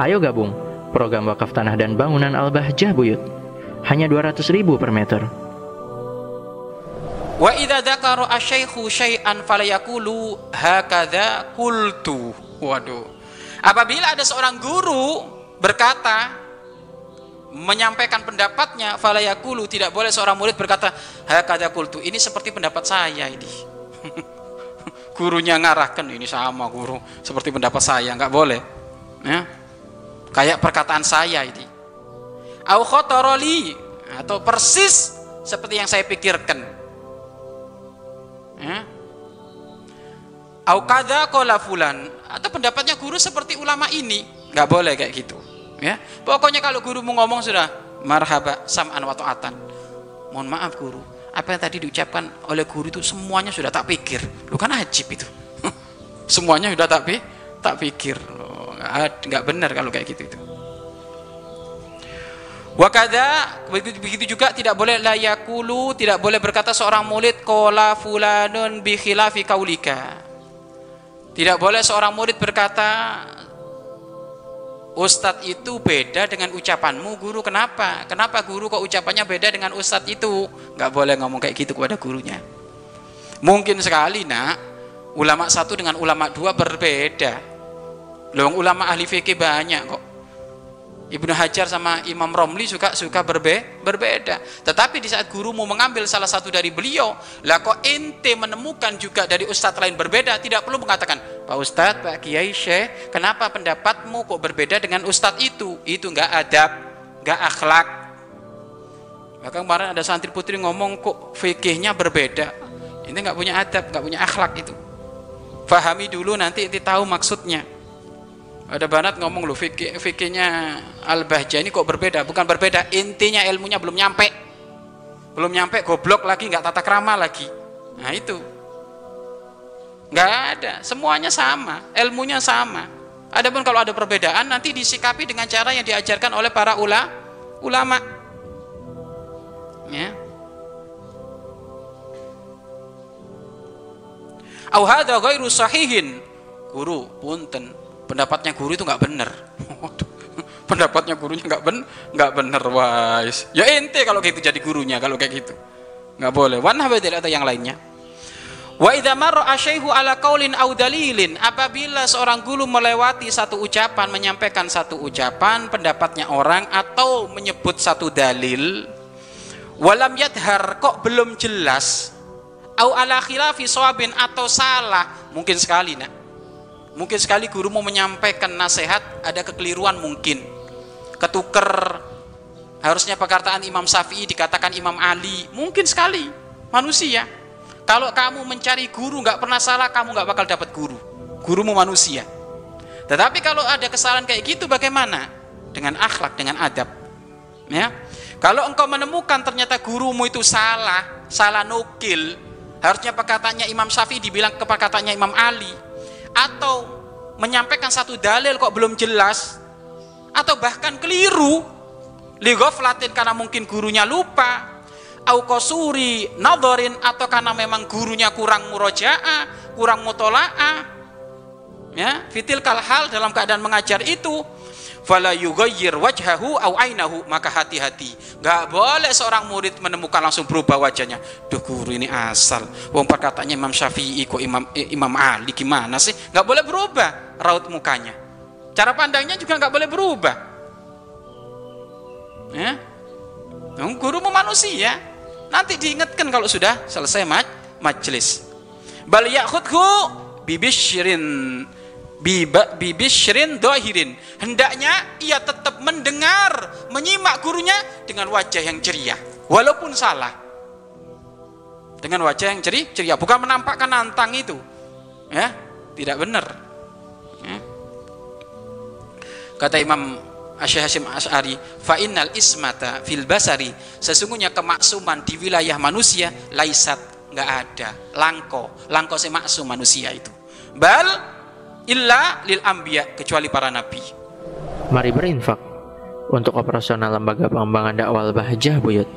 Ayo gabung program wakaf tanah dan bangunan Al-Bahjah Buyut. Hanya 200 ribu per meter. Wa idza dzakara asyaikhu syai'an falayaqulu hakadza qultu. Waduh. Apabila ada seorang guru berkata menyampaikan pendapatnya falayaqulu tidak boleh seorang murid berkata hakadza qultu. Ini seperti pendapat saya ini. Gurunya ngarahkan ini sama guru seperti pendapat saya, nggak boleh. Ya. Kayak perkataan saya ini. Au khotoroli atau persis seperti yang saya pikirkan. Ya. Au kada kola fulan atau pendapatnya guru seperti ulama ini, nggak boleh kayak gitu. Ya, pokoknya kalau guru mau ngomong sudah marhaba sam'an wa ta'atan. Mohon maaf guru, apa yang tadi diucapkan oleh guru itu semuanya sudah tak pikir. Lu kan ajib itu. semuanya sudah tak pikir, tak pikir. Nggak benar kalau kayak gitu itu. Wakada begitu juga tidak boleh layakulu tidak boleh berkata seorang murid kola fulanun bi khilafi kaulika. Tidak boleh seorang murid berkata Ustadz itu beda dengan ucapanmu guru kenapa? Kenapa guru kok ucapannya beda dengan ustadz itu? Gak boleh ngomong kayak gitu kepada gurunya. Mungkin sekali nak ulama satu dengan ulama dua berbeda. Loh ulama ahli fikih banyak kok. Ibnu Hajar sama Imam Romli suka suka berbe, berbeda. Tetapi di saat guru mau mengambil salah satu dari beliau, lah kok ente menemukan juga dari ustadz lain berbeda, tidak perlu mengatakan, Pak Ustadz, Pak Kiai Syekh, kenapa pendapatmu kok berbeda dengan ustadz itu? Itu enggak adab, enggak akhlak. Maka kemarin ada santri putri ngomong kok fikihnya berbeda. Ini enggak punya adab, enggak punya akhlak itu. Fahami dulu nanti ente tahu maksudnya. Ada banat ngomong loh fikih, fikihnya Al-Bahjah ini kok berbeda? Bukan berbeda, intinya ilmunya belum nyampe. Belum nyampe goblok lagi, nggak tata krama lagi. Nah itu. nggak ada, semuanya sama, ilmunya sama. Adapun kalau ada perbedaan nanti disikapi dengan cara yang diajarkan oleh para ula, ulama. Ya. Au hadza ghairu sahihin. Guru, punten, pendapatnya guru itu nggak benar pendapatnya gurunya nggak ben nggak benar wais. Ya ente kalau gitu jadi gurunya kalau kayak gitu. Nggak boleh. Tidak atau yang lainnya? Wa idza marra asyaihu ala qaulin au dalilin apabila seorang guru melewati satu ucapan menyampaikan satu ucapan pendapatnya orang atau menyebut satu dalil walam yadhar kok belum jelas? Au ala khilafi atau salah? Mungkin sekali nak Mungkin sekali guru mau menyampaikan nasihat ada kekeliruan mungkin. Ketuker harusnya perkataan Imam Syafi'i dikatakan Imam Ali. Mungkin sekali manusia. Kalau kamu mencari guru nggak pernah salah, kamu nggak bakal dapat guru. Gurumu manusia. Tetapi kalau ada kesalahan kayak gitu bagaimana? Dengan akhlak, dengan adab. Ya. Kalau engkau menemukan ternyata gurumu itu salah, salah nukil, harusnya perkataannya Imam Syafi'i dibilang ke perkataannya Imam Ali atau menyampaikan satu dalil kok belum jelas. Atau bahkan keliru. Ligoflatin karena mungkin gurunya lupa. Au kosuri nadharin atau karena memang gurunya kurang murojaah kurang mutola'ah. Ya fitil kalhal dalam keadaan mengajar itu fala yughayyir wajhahu au ainahu. Maka hati-hati. Nggak boleh seorang murid menemukan langsung berubah wajahnya. Duh guru ini asal. Wong perkataannya Imam Syafi'i kok Imam eh, Imam Ali gimana sih? Nggak boleh berubah raut mukanya. Cara pandangnya juga nggak boleh berubah. Ya? Guru manusia. Nanti diingatkan kalau sudah selesai maj majelis bal yakhudhu bibishirin bibisrin dohirin hendaknya ia tetap mendengar menyimak gurunya dengan wajah yang ceria. Walaupun salah. Dengan wajah yang ceri ceria. Bukan menampakkan nantang itu. Ya tidak benar. Ya. kata Imam Asyih Hashim As'ari fa'innal ismata fil basari. Sesungguhnya kemaksuman di wilayah manusia laisat nggak ada. Langko. Langko si maksum manusia itu. Bal illa lil anbiya kecuali para nabi. Mari berinfak untuk operasional lembaga pengembangan dakwah Bahjah Buyut.